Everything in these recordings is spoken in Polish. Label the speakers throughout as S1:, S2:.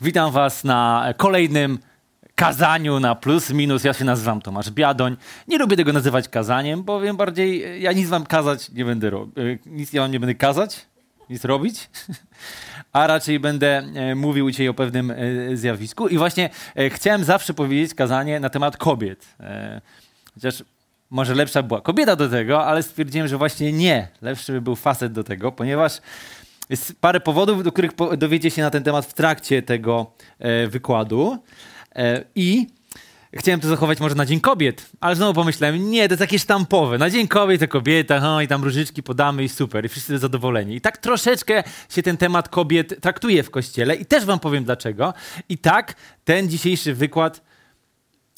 S1: Witam Was na kolejnym kazaniu na plus, minus. Ja się nazywam Tomasz Biadoń. Nie lubię tego nazywać kazaniem, bowiem bardziej ja nic Wam kazać nie będę robić. Nic ja Wam nie będę kazać, nic robić, a raczej będę e, mówił dzisiaj o pewnym e, zjawisku. I właśnie e, chciałem zawsze powiedzieć kazanie na temat kobiet. Chociaż może lepsza była kobieta do tego, ale stwierdziłem, że właśnie nie. Lepszy by był facet do tego, ponieważ jest parę powodów, do których dowiecie się na ten temat w trakcie tego e, wykładu. E, I chciałem to zachować może na Dzień Kobiet, ale znowu pomyślałem, nie, to jest takie sztampowe. Na Dzień Kobiet to kobieta, no i tam różyczki podamy i super, i wszyscy zadowoleni. I tak troszeczkę się ten temat kobiet traktuje w kościele i też wam powiem dlaczego. I tak ten dzisiejszy wykład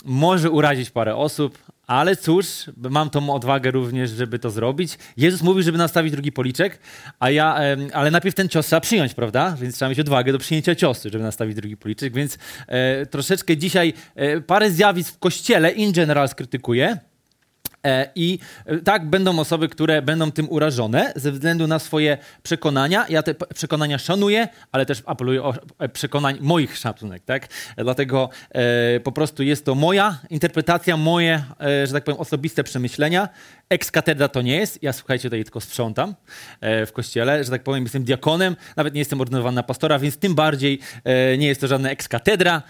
S1: może urazić parę osób, ale cóż, mam tą odwagę również, żeby to zrobić. Jezus mówił, żeby nastawić drugi policzek, a ja, ale najpierw ten cios trzeba przyjąć, prawda? Więc trzeba mieć odwagę do przyjęcia ciosu, żeby nastawić drugi policzek. Więc e, troszeczkę dzisiaj e, parę zjawisk w kościele in general skrytykuję. E, I e, tak będą osoby, które będą tym urażone ze względu na swoje przekonania. Ja te przekonania szanuję, ale też apeluję o e, przekonań moich szacunek, tak? Dlatego e, po prostu jest to moja interpretacja, moje, e, że tak powiem, osobiste przemyślenia. Ex katedra to nie jest. Ja słuchajcie, tutaj tylko sprzątam e, w kościele, że tak powiem, jestem diakonem, nawet nie jestem ordynowany na pastora, więc tym bardziej nie jest to żadna ex katedra.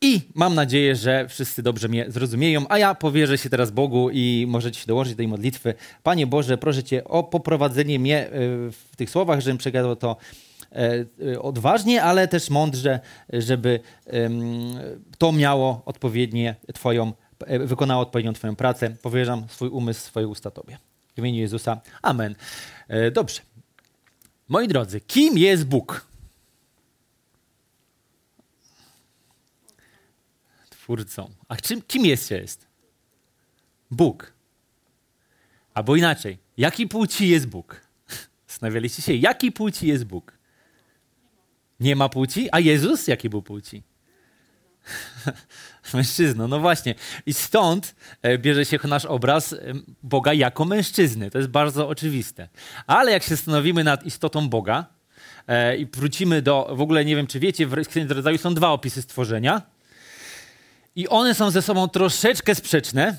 S1: I mam nadzieję, że wszyscy dobrze mnie zrozumieją, a ja powierzę się teraz Bogu i możecie się dołożyć do tej modlitwy. Panie Boże, proszę Cię o poprowadzenie mnie e, w tych słowach, żebym przegadał to e, e, odważnie, ale też mądrze, żeby to miało odpowiednie Twoją, wykonało odpowiednią Twoją pracę. Powierzam swój umysł, swoje usta Tobie. W imieniu Jezusa. Amen. Dobrze. Moi drodzy, kim jest Bóg? Twórcą. A czym, kim jest jest? Bóg. Albo inaczej, jaki płci jest Bóg? Zastanawialiście się, jaki płci jest Bóg? Nie ma płci? A Jezus jaki był płci? Mężczyzną, no właśnie. I stąd e, bierze się nasz obraz Boga jako mężczyzny. To jest bardzo oczywiste. Ale jak się stanowimy nad istotą Boga e, i wrócimy do, w ogóle nie wiem, czy wiecie, w Księdze Rodzaju są dwa opisy stworzenia – i one są ze sobą troszeczkę sprzeczne.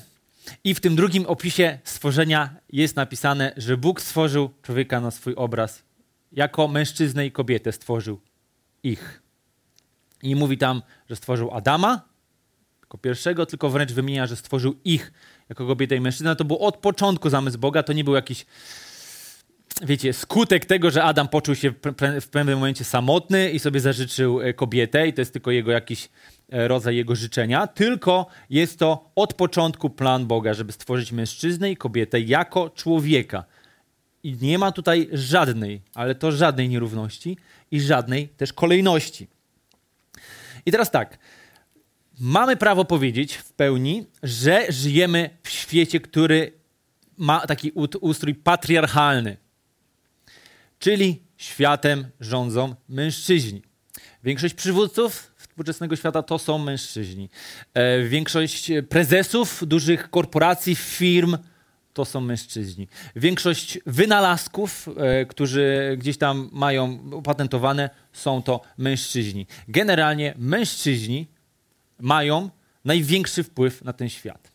S1: I w tym drugim opisie stworzenia jest napisane, że Bóg stworzył człowieka na swój obraz. Jako mężczyznę i kobietę stworzył ich. I mówi tam, że stworzył Adama jako pierwszego, tylko wręcz wymienia, że stworzył ich jako kobietę i mężczyznę. To był od początku zamysł Boga, to nie był jakiś wiecie, skutek tego, że Adam poczuł się w pewnym momencie samotny i sobie zażyczył e, kobietę i to jest tylko jego jakiś rodzaj jego życzenia, tylko jest to od początku plan Boga, żeby stworzyć mężczyznę i kobietę jako człowieka. I nie ma tutaj żadnej, ale to żadnej nierówności i żadnej też kolejności. I teraz tak, mamy prawo powiedzieć w pełni, że żyjemy w świecie, który ma taki ustrój patriarchalny czyli światem rządzą mężczyźni. Większość przywódców współczesnego świata to są mężczyźni. E, większość prezesów dużych korporacji, firm to są mężczyźni. Większość wynalazków, e, którzy gdzieś tam mają opatentowane, są to mężczyźni. Generalnie mężczyźni mają największy wpływ na ten świat.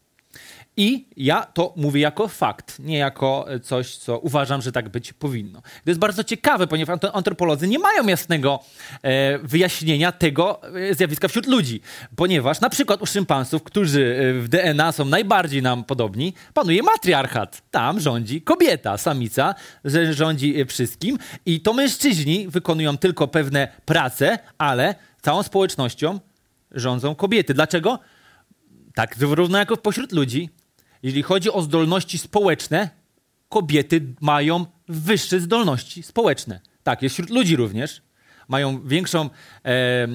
S1: I ja to mówię jako fakt, nie jako coś, co uważam, że tak być powinno. To jest bardzo ciekawe, ponieważ antropolodzy nie mają jasnego e, wyjaśnienia tego e, zjawiska wśród ludzi. Ponieważ na przykład u szympansów, którzy e, w DNA są najbardziej nam podobni, panuje matriarchat. Tam rządzi kobieta, samica, że rządzi wszystkim. I to mężczyźni wykonują tylko pewne prace, ale całą społecznością rządzą kobiety. Dlaczego? Tak równo jako pośród ludzi jeżeli chodzi o zdolności społeczne, kobiety mają wyższe zdolności społeczne. Tak, jest wśród ludzi również. Mają większą, e,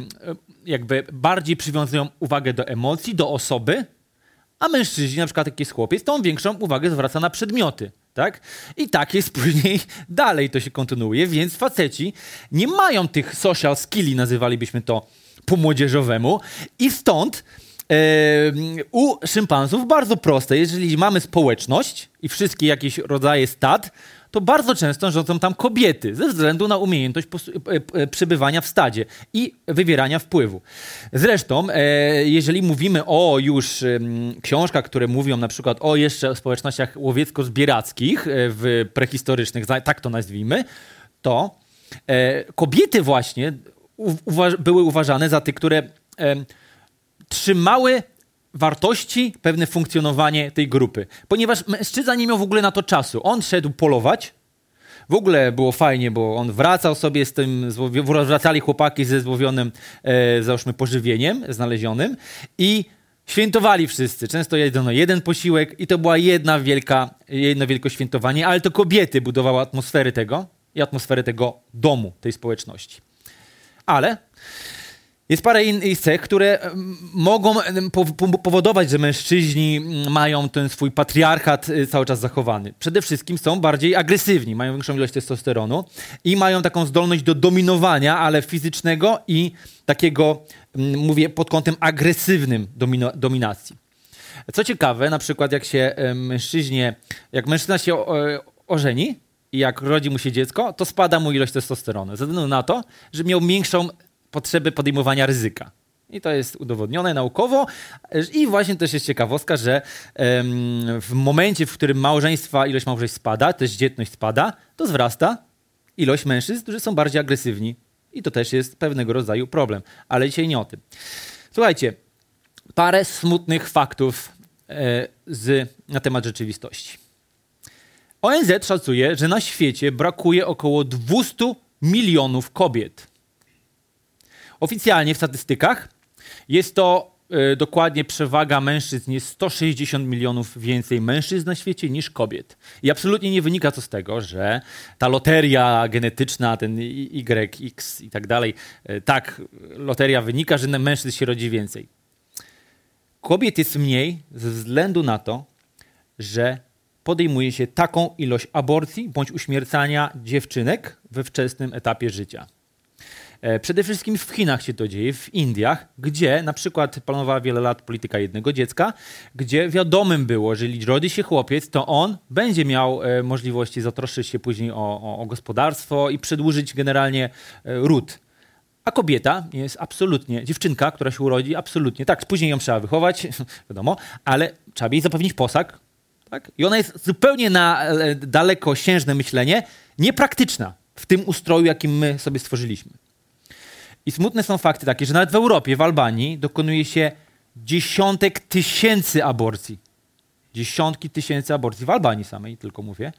S1: jakby bardziej przywiązują uwagę do emocji, do osoby, a mężczyźni, na przykład jakiś chłopiec, tą większą uwagę zwraca na przedmioty. Tak? I tak jest później dalej to się kontynuuje, więc faceci nie mają tych social skilli, nazywalibyśmy to po młodzieżowemu, i stąd u szympansów bardzo proste. Jeżeli mamy społeczność i wszystkie jakieś rodzaje stad, to bardzo często rządzą tam kobiety ze względu na umiejętność e, e, przebywania w stadzie i wywierania wpływu. Zresztą, e, jeżeli mówimy o już książkach, które mówią na przykład o jeszcze społecznościach łowiecko-zbierackich w prehistorycznych, tak to nazwijmy, to kobiety właśnie były uważane za te, które trzymały wartości, pewne funkcjonowanie tej grupy. Ponieważ mężczyzna nie miał w ogóle na to czasu. On szedł polować. W ogóle było fajnie, bo on wracał sobie z tym, wracali chłopaki ze złowionym, e, załóżmy, pożywieniem znalezionym i świętowali wszyscy. Często jedzono jeden posiłek i to była jedna wielka, jedno wielkie świętowanie, ale to kobiety budowały atmosferę tego i atmosferę tego domu, tej społeczności. Ale jest parę innych cech, które mogą powodować, że mężczyźni mają ten swój patriarchat y, cały czas zachowany. Przede wszystkim są bardziej agresywni, mają większą ilość testosteronu i mają taką zdolność do dominowania, ale fizycznego i takiego, mówię, pod kątem agresywnym dominacji. Co ciekawe, na przykład jak się mężczyźnie, jak mężczyzna się ożeni i jak rodzi mu się dziecko, to spada mu ilość testosteronu. Ze względu na to, że miał większą potrzeby podejmowania ryzyka. I to jest udowodnione naukowo. I właśnie też jest ciekawostka, że w momencie, w którym małżeństwa, ilość małżeństw spada, też dzietność spada, to wzrasta ilość mężczyzn, którzy są bardziej agresywni. I to też jest pewnego rodzaju problem. Ale dzisiaj nie o tym. Słuchajcie, parę smutnych faktów e, z, na temat rzeczywistości. ONZ szacuje, że na świecie brakuje około 200 milionów kobiet. Oficjalnie w statystykach jest to y, dokładnie przewaga mężczyzn. Jest 160 milionów więcej mężczyzn na świecie niż kobiet. I absolutnie nie wynika to z tego, że ta loteria genetyczna, ten YX i tak dalej, y, tak, loteria wynika, że mężczyzn się rodzi więcej. Kobiet jest mniej ze względu na to, że podejmuje się taką ilość aborcji bądź uśmiercania dziewczynek we wczesnym etapie życia. E, przede wszystkim w Chinach się to dzieje, w Indiach, gdzie na przykład planowała wiele lat polityka jednego dziecka, gdzie wiadomym było, że jeżeli rodzi się chłopiec, to on będzie miał e, możliwości zatroszczyć się później o, o, o gospodarstwo i przedłużyć generalnie e, ród. A kobieta jest absolutnie, dziewczynka, która się urodzi, absolutnie, tak, później ją trzeba wychować, wiadomo, ale trzeba jej zapewnić posag, tak? I ona jest zupełnie na dalekosiężne myślenie, niepraktyczna w tym ustroju, jakim my sobie stworzyliśmy. I smutne są fakty takie, że nawet w Europie, w Albanii dokonuje się dziesiątek tysięcy aborcji. Dziesiątki tysięcy aborcji w Albanii samej, tylko mówię,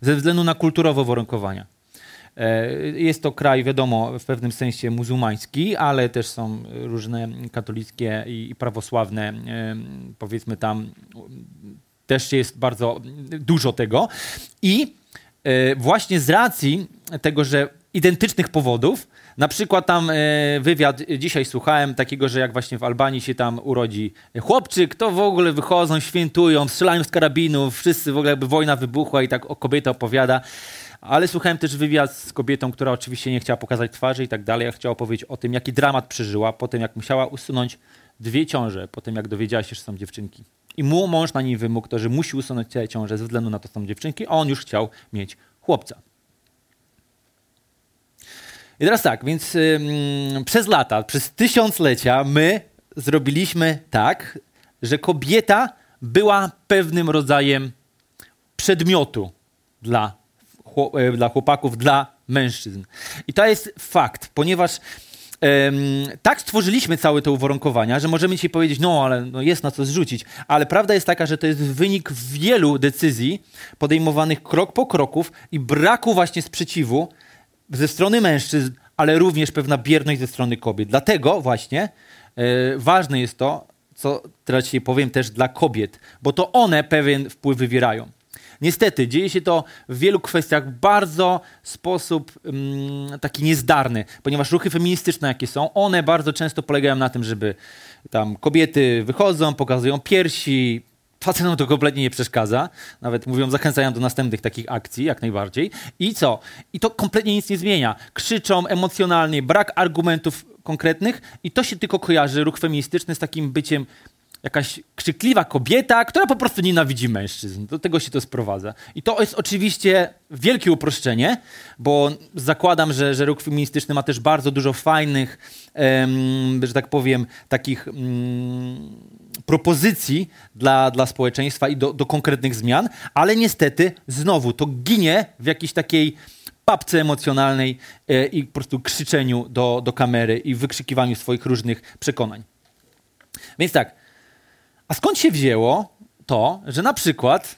S1: ze względu na kulturowe warunkowania. E, jest to kraj, wiadomo, w pewnym sensie muzułmański, ale też są różne katolickie i prawosławne, e, powiedzmy tam, też jest bardzo dużo tego. I e, właśnie z racji tego, że identycznych powodów, na przykład tam e, wywiad dzisiaj słuchałem takiego, że jak właśnie w Albanii się tam urodzi chłopczyk, to w ogóle wychodzą, świętują, strzelają z karabinów, wszyscy w ogóle jakby wojna wybuchła i tak kobieta opowiada. Ale słuchałem też wywiad z kobietą, która oczywiście nie chciała pokazać twarzy i tak dalej, a chciała opowiedzieć o tym, jaki dramat przeżyła po tym, jak musiała usunąć dwie ciąże, po tym jak dowiedziała się, że są dziewczynki. I mu mąż na niej wymógł to, że musi usunąć te ciąże ze względu na to, że są dziewczynki, a on już chciał mieć chłopca. I teraz tak, więc przez lata, przez tysiąclecia my zrobiliśmy tak, że kobieta była pewnym rodzajem przedmiotu dla, e, dla chłopaków, dla mężczyzn. I to jest fakt, ponieważ tak stworzyliśmy całe te uwarunkowania, że możemy dzisiaj powiedzieć, no ale no jest na co zrzucić, ale prawda jest taka, że to jest wynik wielu decyzji podejmowanych krok po kroków i braku właśnie sprzeciwu ze strony mężczyzn, ale również pewna bierność ze strony kobiet. Dlatego właśnie yy, ważne jest to, co teraz dzisiaj powiem też dla kobiet, bo to one pewien wpływ wywierają. Niestety, dzieje się to w wielu kwestiach bardzo sposób mm, taki niezdarny, ponieważ ruchy feministyczne, jakie są, one bardzo często polegają na tym, żeby tam kobiety wychodzą, pokazują piersi, Facetom to kompletnie nie przeszkadza. Nawet mówią, zachęcają do następnych takich akcji, jak najbardziej. I co? I to kompletnie nic nie zmienia. Krzyczą emocjonalnie, brak argumentów konkretnych i to się tylko kojarzy, ruch feministyczny z takim byciem jakaś krzykliwa kobieta, która po prostu nienawidzi mężczyzn. Do tego się to sprowadza. I to jest oczywiście wielkie uproszczenie, bo zakładam, że, że ruch feministyczny ma też bardzo dużo fajnych, em, że tak powiem, takich mm, propozycji dla, dla społeczeństwa i do, do konkretnych zmian, ale niestety znowu to ginie w jakiejś takiej papce emocjonalnej e, i po prostu krzyczeniu do, do kamery i wykrzykiwaniu swoich różnych przekonań. Więc tak, a skąd się wzięło to, że na przykład,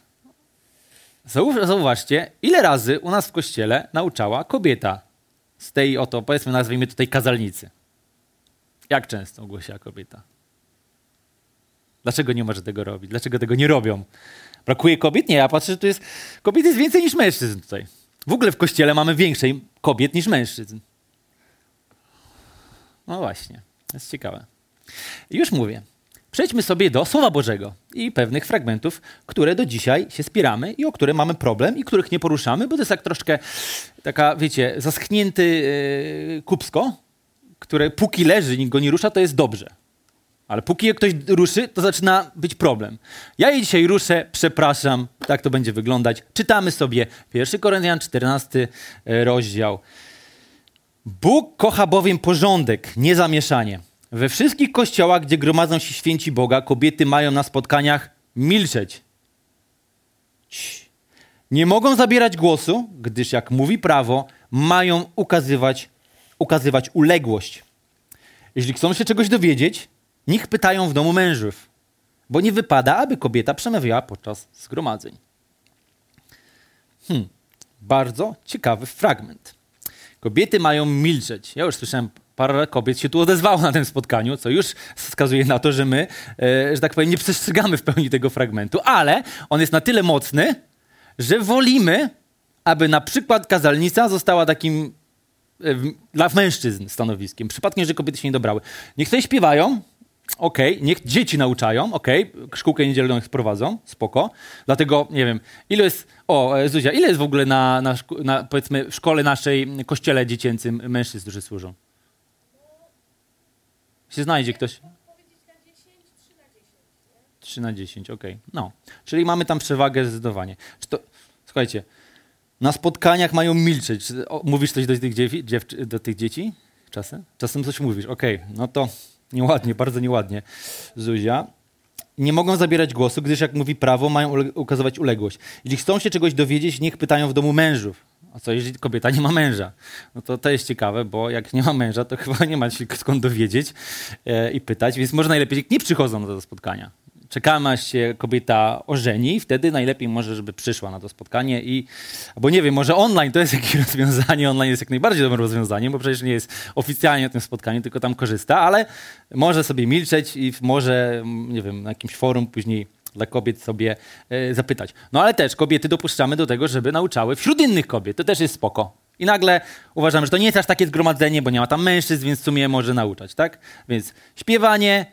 S1: zauważcie, ile razy u nas w kościele nauczała kobieta z tej oto, powiedzmy, nazwijmy tutaj kazalnicy. Jak często ogłosiła kobieta? Dlaczego nie może tego robić? Dlaczego tego nie robią? Brakuje kobiet? Nie, ja patrzę, że tu jest kobiet jest więcej niż mężczyzn tutaj. W ogóle w kościele mamy większej kobiet niż mężczyzn. No właśnie, to jest ciekawe. już mówię. Przejdźmy sobie do Słowa Bożego i pewnych fragmentów, które do dzisiaj się spieramy i o które mamy problem i których nie poruszamy, bo to jest tak troszkę taka, wiecie, zaschnięty yy, kupsko, które póki leży, nikt go nie rusza, to jest dobrze. Ale póki ktoś ruszy, to zaczyna być problem. Ja jej dzisiaj ruszę, przepraszam, tak to będzie wyglądać. Czytamy sobie 1 Koryntian 14 e, rozdział. Bóg kocha bowiem porządek, nie zamieszanie. We wszystkich kościołach, gdzie gromadzą się święci Boga, kobiety mają na spotkaniach milczeć. Cii. Nie mogą zabierać głosu, gdyż jak mówi prawo, mają ukazywać, ukazywać uległość. Jeśli chcą się czegoś dowiedzieć, niech pytają w domu mężów, bo nie wypada, aby kobieta przemawiała podczas zgromadzeń. Hmm, bardzo ciekawy fragment. Kobiety mają milczeć. Ja już słyszałem parę kobiet się tu odezwało na tym spotkaniu, co już wskazuje na to, że my, e, że tak powiem, nie przestrzegamy w pełni tego fragmentu, ale on jest na tyle mocny, że wolimy, aby na przykład kazalnica została takim e, dla mężczyzn stanowiskiem. Przypadkiem, że kobiety się nie dobrały. Niech sobie śpiewają, okej, okay. niech dzieci nauczają, okej, okay. szkółkę niedzielną ich prowadzą, spoko. Dlatego, nie wiem, ile jest, o e, Zuzia, ile jest w ogóle na, na, na powiedzmy w szkole naszej, kościele dziecięcym mężczyzn, którzy służą? się znajdzie ktoś. 3 na 10, okej. Okay. No, czyli mamy tam przewagę zdecydowanie. To, słuchajcie, na spotkaniach mają milczeć. mówisz coś do tych, dziew, do tych dzieci? Czasem? Czasem coś mówisz. Okej, no to nieładnie, bardzo nieładnie. Zuzia. Nie mogą zabierać głosu, gdyż jak mówi prawo, mają ukazywać uległość. Jeśli chcą się czegoś dowiedzieć, niech pytają w domu mężów. A co jeżeli kobieta nie ma męża? No to to jest ciekawe, bo jak nie ma męża, to chyba nie ma się skąd dowiedzieć e, i pytać, więc może najlepiej nie przychodzą to spotkania. Czekamy, aż się kobieta ożeni wtedy najlepiej może, żeby przyszła na to spotkanie i, albo nie wiem, może online to jest jakieś rozwiązanie, online jest jak najbardziej dobrym rozwiązaniem, bo przecież nie jest oficjalnie na tym spotkaniu, tylko tam korzysta, ale może sobie milczeć i może, nie wiem, na jakimś forum później dla kobiet sobie e, zapytać. No ale też kobiety dopuszczamy do tego, żeby nauczały wśród innych kobiet. To też jest spoko. I nagle uważam, że to nie jest aż takie zgromadzenie, bo nie ma tam mężczyzn, więc w sumie może nauczać, tak? Więc śpiewanie,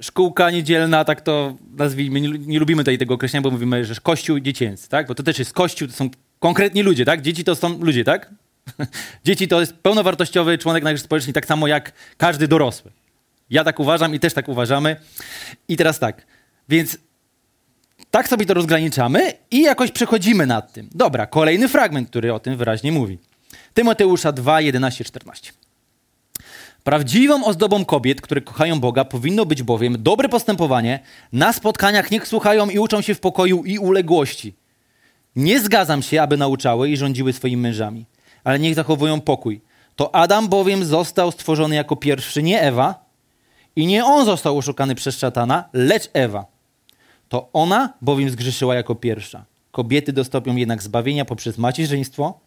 S1: szkółka niedzielna, tak to nazwijmy, nie, nie lubimy tutaj tego określenia, bo mówimy, że kościół dziecięcy, tak? Bo to też jest kościół, to są konkretni ludzie, tak? Dzieci to są ludzie, tak? Dzieci to jest pełnowartościowy członek naszej społeczności, tak samo jak każdy dorosły. Ja tak uważam i też tak uważamy. I teraz tak, więc tak sobie to rozgraniczamy i jakoś przechodzimy nad tym. Dobra, kolejny fragment, który o tym wyraźnie mówi. Tymoteusza 2, 11, 14. Prawdziwą ozdobą kobiet, które kochają Boga, powinno być bowiem dobre postępowanie. Na spotkaniach niech słuchają i uczą się w pokoju i uległości. Nie zgadzam się, aby nauczały i rządziły swoimi mężami, ale niech zachowują pokój. To Adam bowiem został stworzony jako pierwszy, nie Ewa, i nie on został oszukany przez szatana, lecz Ewa. To ona bowiem zgrzeszyła jako pierwsza. Kobiety dostąpią jednak zbawienia poprzez macierzyństwo,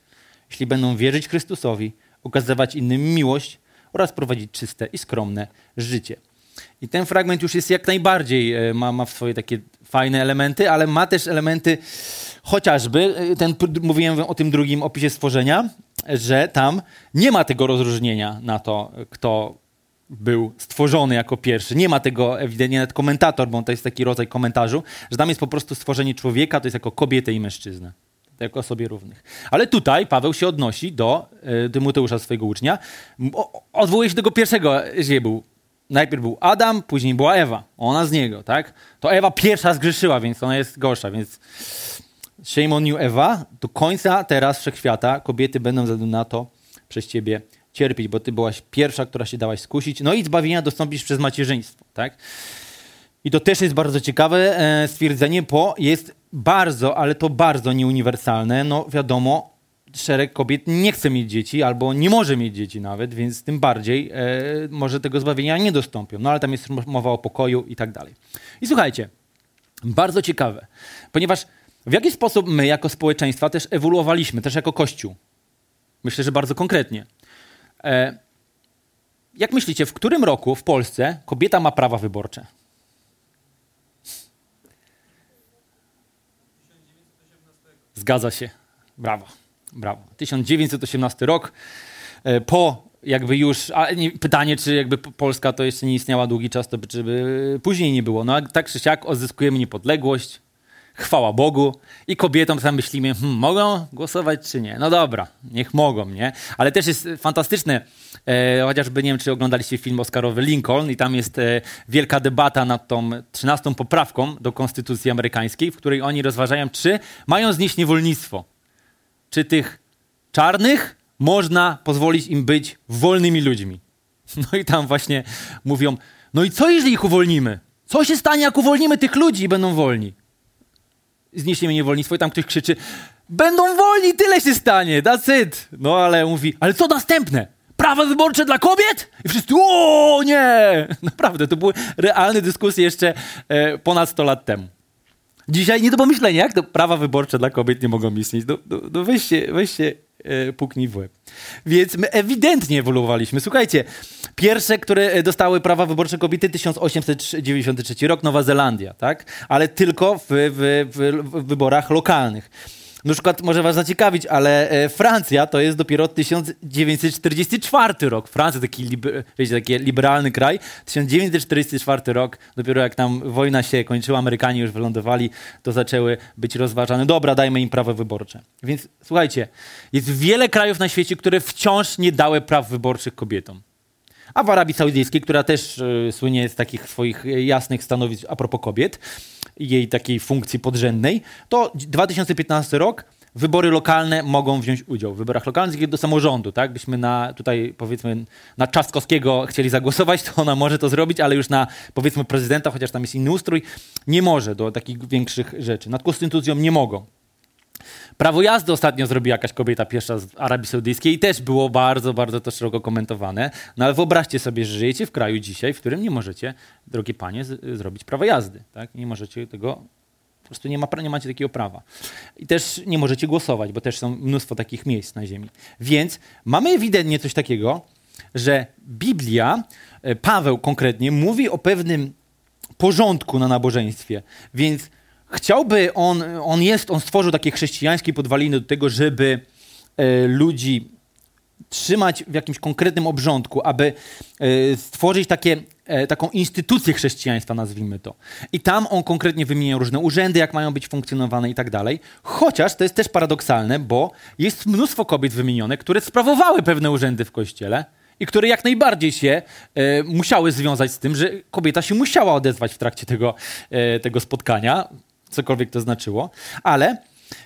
S1: jeśli będą wierzyć Chrystusowi, okazywać innym miłość oraz prowadzić czyste i skromne życie. I ten fragment już jest jak najbardziej, e, ma, ma swoje takie fajne elementy, ale ma też elementy chociażby, e, ten, mówiłem o tym drugim opisie stworzenia, że tam nie ma tego rozróżnienia na to, kto był stworzony jako pierwszy. Nie ma tego ewidentnie nawet komentator, bo to jest taki rodzaj komentarzu, że tam jest po prostu stworzenie człowieka, to jest jako kobietę i mężczyznę. Jako sobie równych. Ale tutaj Paweł się odnosi do y, Tymoteusza, swojego ucznia. O, odwołuje się do tego pierwszego był. Najpierw był Adam, później była Ewa. Ona z niego, tak? To Ewa pierwsza zgrzeszyła, więc ona jest gorsza, więc shame on you, Ewa. Do końca teraz wszechświata kobiety będą ze na to przez ciebie cierpieć, bo ty byłaś pierwsza, która się dałaś skusić. No i zbawienia dostąpisz przez macierzyństwo, tak? I to też jest bardzo ciekawe e, stwierdzenie, bo jest bardzo, ale to bardzo nieuniwersalne. No wiadomo, szereg kobiet nie chce mieć dzieci albo nie może mieć dzieci nawet, więc tym bardziej e, może tego zbawienia nie dostąpią. No ale tam jest mowa o pokoju i tak dalej. I słuchajcie, bardzo ciekawe, ponieważ w jaki sposób my jako społeczeństwa też ewoluowaliśmy, też jako Kościół. Myślę, że bardzo konkretnie. E, jak myślicie, w którym roku w Polsce kobieta ma prawa wyborcze? Zgadza się. Brawo. Brawo. 1918 rok. E, po jakby już, a nie, pytanie, czy jakby Polska to jeszcze nie istniała długi czas, to by, czy by później nie było. No tak czy siak odzyskujemy niepodległość, chwała Bogu i kobietom sam myślimy, hmm, mogą głosować czy nie? No dobra, niech mogą, nie? Ale też jest fantastyczne, e, chociażby nie wiem, czy oglądaliście film Oscarowy Lincoln i tam jest e, wielka debata nad tą trzynastą poprawką do konstytucji amerykańskiej, w której oni rozważają, czy mają znieść niewolnictwo. Czy tych czarnych można pozwolić im być wolnymi ludźmi. No i tam właśnie mówią, no i co jeżeli ich uwolnimy? Co się stanie, jak uwolnimy tych ludzi i będą wolni? Zniesiemy niewolnictwo i tam ktoś krzyczy będą wolni, tyle się stanie, that's it. No ale mówi, ale co następne? Prawa wyborcze dla kobiet? I wszyscy, o nie! Naprawdę, to były realne dyskusje jeszcze e, ponad 100 lat temu. Dzisiaj nie do pomyślenia, jak to prawa wyborcze dla kobiet nie mogą istnieć. No, no, no weźcie, weźcie puknij w łeb. Więc my ewidentnie ewoluowaliśmy. Słuchajcie, pierwsze, które dostały prawa wyborcze kobiety, 1893 rok, Nowa Zelandia, tak? Ale tylko w, w, w wyborach lokalnych. Na przykład może was zaciekawić, ale e, Francja to jest dopiero 1944 rok. Francja, taki, liber, wiecie, taki liberalny kraj. 1944 rok, dopiero jak tam wojna się kończyła, Amerykanie już wylądowali, to zaczęły być rozważane. Dobra, dajmy im prawo wyborcze. Więc słuchajcie, jest wiele krajów na świecie, które wciąż nie dały praw wyborczych kobietom. A w Arabii Saudyjskiej, która też y, słynie z takich swoich jasnych stanowisk a propos kobiet, jej takiej funkcji podrzędnej, to 2015 rok wybory lokalne mogą wziąć udział w wyborach lokalnych do samorządu, tak? Byśmy na tutaj powiedzmy na Czastkowskiego chcieli zagłosować, to ona może to zrobić, ale już na powiedzmy prezydenta, chociaż tam jest inny ustrój, nie może do takich większych rzeczy. Nad konstytucją nie mogą. Prawo jazdy ostatnio zrobiła jakaś kobieta pierwsza z Arabii Saudyjskiej i też było bardzo, bardzo to szeroko komentowane. No ale wyobraźcie sobie, że żyjecie w kraju dzisiaj, w którym nie możecie, drogie panie, z- zrobić prawa jazdy. Tak? Nie możecie tego po prostu nie, ma, nie macie takiego prawa. I też nie możecie głosować, bo też są mnóstwo takich miejsc na ziemi. Więc mamy ewidentnie coś takiego, że Biblia, e, Paweł konkretnie, mówi o pewnym porządku na nabożeństwie. Więc chciałby on, on jest, on stworzył takie chrześcijańskie podwaliny do tego, żeby e, ludzi trzymać w jakimś konkretnym obrządku, aby e, stworzyć takie, e, taką instytucję chrześcijaństwa, nazwijmy to. I tam on konkretnie wymienia różne urzędy, jak mają być funkcjonowane i tak dalej. Chociaż to jest też paradoksalne, bo jest mnóstwo kobiet wymienione, które sprawowały pewne urzędy w kościele, i które jak najbardziej się musiały związać z tym, że kobieta się musiała odezwać w trakcie tego, tego spotkania cokolwiek to znaczyło, ale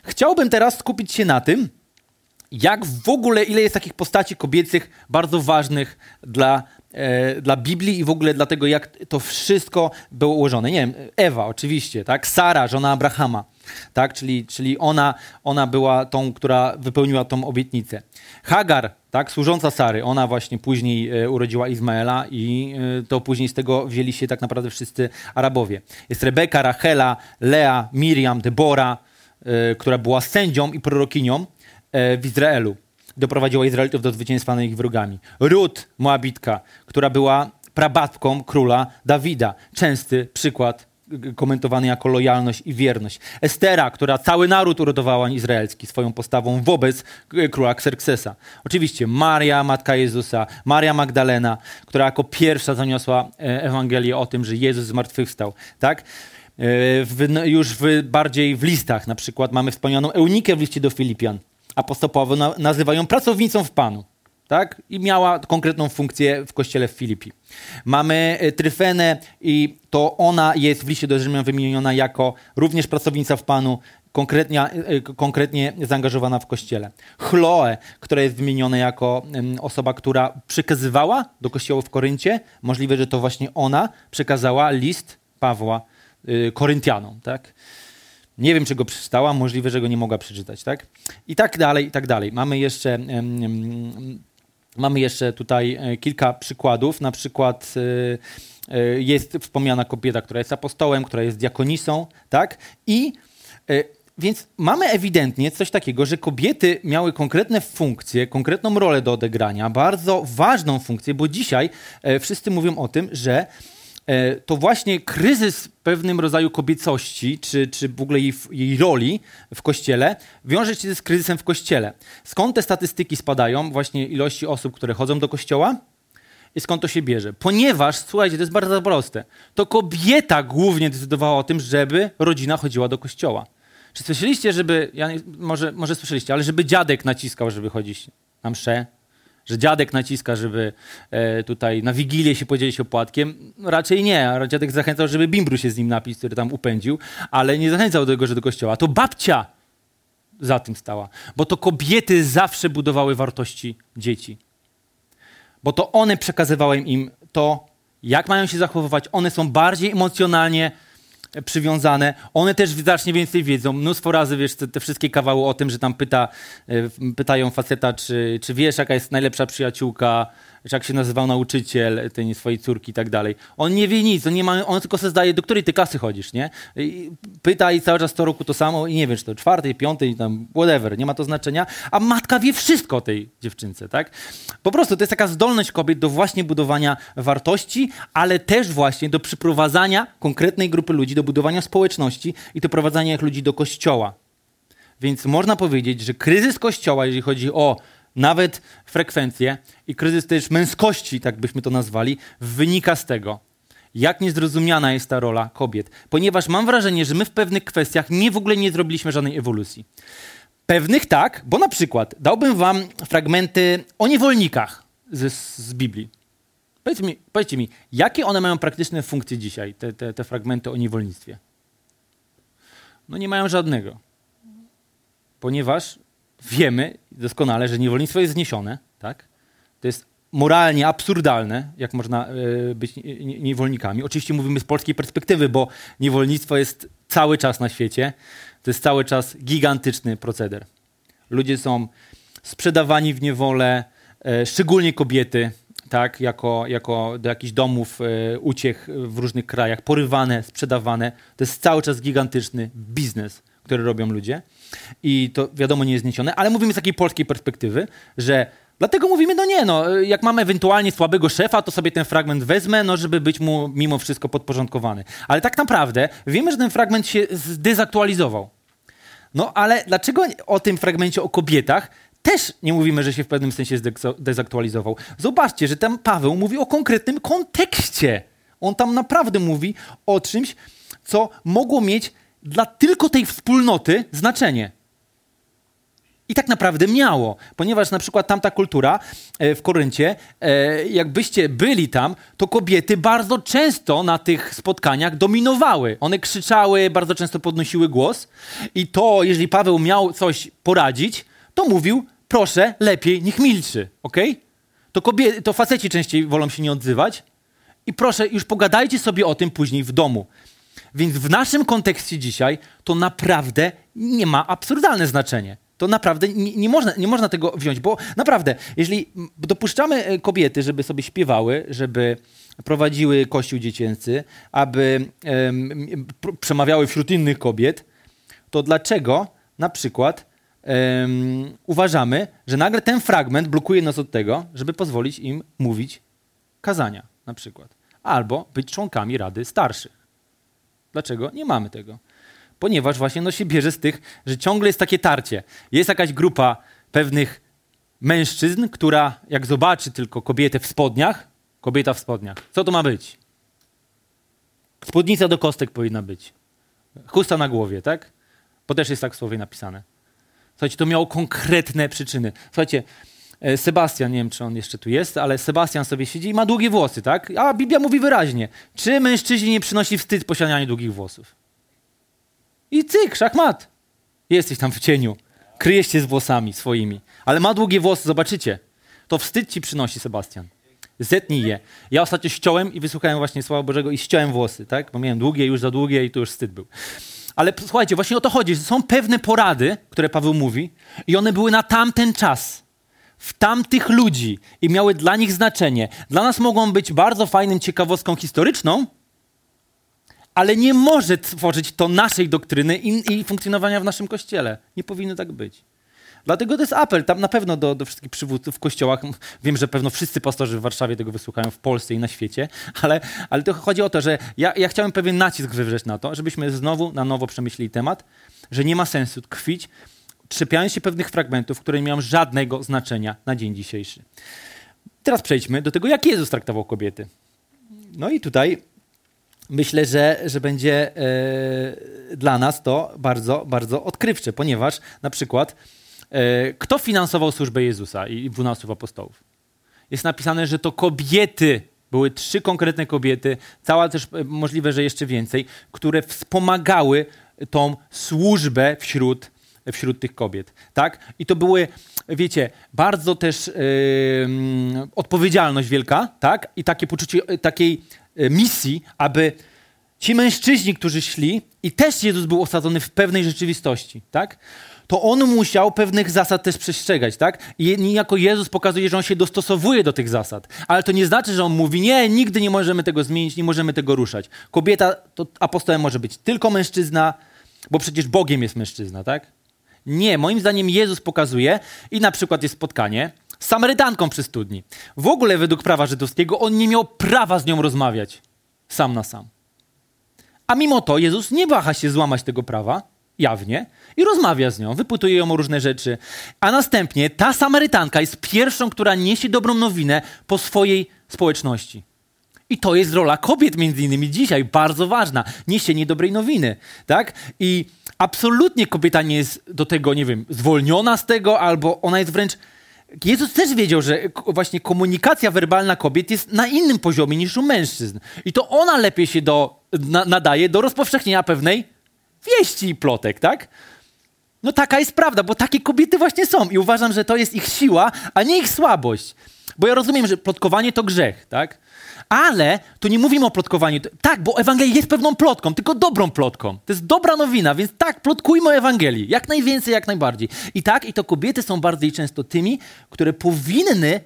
S1: chciałbym teraz skupić się na tym, jak w ogóle, ile jest takich postaci kobiecych bardzo ważnych dla, e, dla Biblii i w ogóle dlatego, jak to wszystko było ułożone. Nie wiem, Ewa oczywiście, tak? Sara, żona Abrahama, tak? Czyli, czyli ona, ona była tą, która wypełniła tą obietnicę. Hagar, tak? Służąca Sary, ona właśnie później e, urodziła Izmaela i e, to później z tego wzięli się tak naprawdę wszyscy Arabowie. Jest Rebeka, Rachela, Lea, Miriam, Debora, e, która była sędzią i prorokinią w Izraelu. Doprowadziła Izraelitów do zwycięstwa nad ich wrogami. Rut, Moabitka, która była prababką króla Dawida. Częsty przykład komentowany jako lojalność i wierność. Estera, która cały naród urodowała izraelski swoją postawą wobec króla Xerxesa. Oczywiście Maria, matka Jezusa, Maria Magdalena, która jako pierwsza zaniosła e, Ewangelię o tym, że Jezus zmartwychwstał. Tak? E, w, no, już w, bardziej w listach, na przykład mamy wspomnianą Eunikę w liście do Filipian. Apostoł Paweł na, nazywają pracownicą w Panu tak? I miała konkretną funkcję w kościele w Filipi. Mamy e, Tryfenę i to ona jest w liście do Rzymian wymieniona jako również pracownica w Panu, konkretnie, konkretnie zaangażowana w kościele. Chloe, która jest wymieniona jako osoba, która przekazywała do kościoła w Koryncie, możliwe, że to właśnie ona przekazała list Pawła e, Koryntianom, tak? Nie wiem, czy go przeczytała, możliwe, że go nie mogła przeczytać, tak? I tak dalej, i tak dalej. Mamy jeszcze Mamy jeszcze tutaj e, kilka przykładów. Na przykład e, e, jest wspomniana kobieta, która jest apostołem, która jest diakonisą, tak? I więc mamy ewidentnie coś takiego, że kobiety miały konkretne funkcje, konkretną rolę do odegrania, bardzo ważną funkcję, bo dzisiaj wszyscy mówią o tym, że to właśnie kryzys pewnym rodzaju kobiecości, czy, czy w ogóle jej, jej roli w kościele, wiąże się z kryzysem w kościele. Skąd te statystyki spadają, właśnie ilości osób, które chodzą do kościoła? I skąd to się bierze? Ponieważ, słuchajcie, to jest bardzo proste. To kobieta głównie decydowała o tym, żeby rodzina chodziła do kościoła. Czy słyszeliście, żeby, ja może, może słyszeliście, ale żeby dziadek naciskał, żeby chodzić na mszę, że dziadek naciska, żeby e, tutaj na Wigilię się podzielić opłatkiem. Raczej nie. Dziadek zachęcał, żeby Bimbru się z nim napić, który tam upędził, ale nie zachęcał do tego, że do kościoła. To babcia za tym stała. Bo to kobiety zawsze budowały wartości dzieci. Bo to one przekazywały im to, jak mają się zachowywać. One są bardziej emocjonalnie przywiązane, one też znacznie więcej wiedzą. Mnóstwo razy, wiesz, te, te, wszystkie kawały o tym, że tam pyta, e, pytają faceta, czy, czy wiesz, jaka jest najlepsza przyjaciółka czy jak się nazywał nauczyciel tej swojej córki i tak dalej. On nie wie nic, on, nie ma, on tylko sobie zdaje, do której ty klasy chodzisz, nie? I pyta i cały czas co roku to samo i nie wiem, czy to czwartej, piątej, tam whatever, nie ma to znaczenia, a matka wie wszystko o tej dziewczynce, tak? Po prostu to jest taka zdolność kobiet do właśnie budowania wartości, ale też właśnie do przyprowadzania konkretnej grupy ludzi, do budowania społeczności i do prowadzenia ich ludzi do kościoła. Więc można powiedzieć, że kryzys kościoła, jeżeli chodzi o nawet frekwencję i kryzys też męskości, tak byśmy to nazwali, wynika z tego, jak niezrozumiana jest ta rola kobiet. Ponieważ mam wrażenie, że my w pewnych kwestiach nie w ogóle nie zrobiliśmy żadnej ewolucji. Pewnych tak, bo na przykład dałbym wam fragmenty o niewolnikach z, z Biblii. Powiedzcie mi, powiedzcie mi, jakie one mają praktyczne funkcje dzisiaj, te, te, te fragmenty o niewolnictwie? No nie mają żadnego. Ponieważ wiemy doskonale, że niewolnictwo jest zniesione, tak? To jest moralnie absurdalne, jak można y, być niewolnikami. Oczywiście mówimy z polskiej perspektywy, bo niewolnictwo jest cały czas na świecie. To jest cały czas gigantyczny proceder. Ludzie są sprzedawani w niewolę, y, szczególnie kobiety, tak, jako, jako do jakichś domów y, uciech w różnych krajach, porywane, sprzedawane. To jest cały czas gigantyczny biznes, który robią ludzie i to wiadomo nie jest zniesione, ale mówimy z takiej polskiej perspektywy, że dlatego mówimy, no nie, no, jak mamy ewentualnie słabego szefa, to sobie ten fragment wezmę, no, żeby być mu mimo wszystko podporządkowany. Ale tak naprawdę wiemy, że ten fragment się zdezaktualizował. No ale dlaczego o tym fragmencie o kobietach też nie mówimy, że się w pewnym sensie zdezaktualizował? Zobaczcie, że tam Paweł mówi o konkretnym kontekście. On tam naprawdę mówi o czymś, co mogło mieć dla tylko tej wspólnoty znaczenie. I tak naprawdę miało, ponieważ na przykład tamta kultura e, w Koryncie, e, jakbyście byli tam, to kobiety bardzo często na tych spotkaniach dominowały. One krzyczały, bardzo często podnosiły głos i to, jeżeli Paweł miał coś poradzić, to mówił, proszę, lepiej, niech milczy, ok? To, kobiety, to faceci częściej wolą się nie odzywać i proszę, już pogadajcie sobie o tym później w domu. Więc w naszym kontekście dzisiaj to naprawdę nie ma absurdalne znaczenie. To naprawdę nie, nie, można, nie można tego wziąć, bo naprawdę, jeżeli dopuszczamy e, kobiety, żeby sobie śpiewały, żeby prowadziły kościół dziecięcy, aby um, przemawiały wśród innych kobiet, to dlaczego na przykład um, uważamy, że nagle ten fragment blokuje nas od tego, żeby pozwolić im mówić kazania na przykład, albo być członkami Rady Starszych? Dlaczego? Nie mamy tego. Ponieważ właśnie no się bierze z tych, że ciągle jest takie tarcie. Jest jakaś grupa pewnych mężczyzn, która jak zobaczy tylko kobietę w spodniach, kobieta w spodniach, co to ma być? Spódnica do kostek powinna być. Chusta na głowie, tak? Bo też jest tak w słowie napisane. Słuchajcie, to miało konkretne przyczyny. Słuchajcie, Sebastian, nie wiem czy on jeszcze tu jest, ale Sebastian sobie siedzi i ma długie włosy, tak? A Biblia mówi wyraźnie, czy mężczyźnie nie przynosi wstyd posiadania długich włosów? I cyk, szachmat. Jesteś tam w cieniu. Kryjesz się z włosami swoimi. Ale ma długie włosy, zobaczycie. To wstyd ci przynosi Sebastian. Zetnij je. Ja ostatnio ściąłem i wysłuchałem właśnie Słowa Bożego i ściąłem włosy, tak? Bo miałem długie, już za długie i to już wstyd był. Ale słuchajcie, właśnie o to chodzi, że są pewne porady, które Paweł mówi i one były na tamten czas. W tamtych ludzi i miały dla nich znaczenie. Dla nas mogą być bardzo fajną ciekawostką historyczną, ale nie może tworzyć to naszej doktryny i, i funkcjonowania w naszym kościele. Nie powinno tak być. Dlatego to jest apel tam na pewno do, do wszystkich przywódców w kościołach. Wiem, że pewno wszyscy pastorzy w Warszawie tego wysłuchają, w Polsce i na świecie, ale, ale to chodzi o to, że ja, ja chciałem pewien nacisk wywrzeć na to, żebyśmy znowu na nowo przemyśleli temat, że nie ma sensu tkwić, trzepiając się pewnych fragmentów, które nie mają żadnego znaczenia na dzień dzisiejszy. Teraz przejdźmy do tego, jak Jezus traktował kobiety. No i tutaj myślę, że, że będzie e, dla nas to bardzo, bardzo odkrywcze, ponieważ na przykład e, kto finansował służbę Jezusa i dwunastu apostołów? Jest napisane, że to kobiety, były trzy konkretne kobiety, cała też e, możliwe, że jeszcze więcej, które wspomagały tą służbę wśród, wśród tych kobiet. Tak? I to były, wiecie, bardzo też yy, odpowiedzialność wielka, tak? I takie poczucie e, takiej E, misji, aby ci mężczyźni, którzy szli, i też Jezus był osadzony w pewnej rzeczywistości, tak? To on musiał pewnych zasad też przestrzegać, tak? I niejako Jezus pokazuje, że on się dostosowuje do tych zasad. Ale to nie znaczy, że on mówi, nie, nigdy nie możemy tego zmienić, nie możemy tego ruszać. Kobieta, to apostołem może być tylko mężczyzna, bo przecież Bogiem jest mężczyzna, tak? Nie, moim zdaniem Jezus pokazuje, i na przykład jest spotkanie, z Samarytanką przy studni. W ogóle według prawa żydowskiego on nie miał prawa z nią rozmawiać sam na sam. A mimo to Jezus nie waha się złamać tego prawa, jawnie, i rozmawia z nią, wypytuje ją o różne rzeczy. A następnie ta Samarytanka jest pierwszą, która niesie dobrą nowinę po swojej społeczności. I to jest rola kobiet między innymi dzisiaj, bardzo ważna. Niesienie dobrej nowiny, tak? I absolutnie kobieta nie jest do tego, nie wiem, zwolniona z tego, albo ona jest wręcz Jezus też wiedział, że właśnie komunikacja werbalna kobiet jest na innym poziomie niż u mężczyzn. I to ona lepiej się do, na, nadaje do rozpowszechnienia pewnej wieści i plotek, tak? No taka jest prawda, bo takie kobiety właśnie są i uważam, że to jest ich siła, a nie ich słabość. Bo ja rozumiem, że plotkowanie to grzech, tak? Ale tu nie mówimy o plotkowaniu. Tak, bo Ewangelia jest pewną plotką, tylko dobrą plotką. To jest dobra nowina, więc tak, plotkujmy o Ewangelii. Jak najwięcej, jak najbardziej. I tak, i to kobiety są bardziej często tymi, które powinny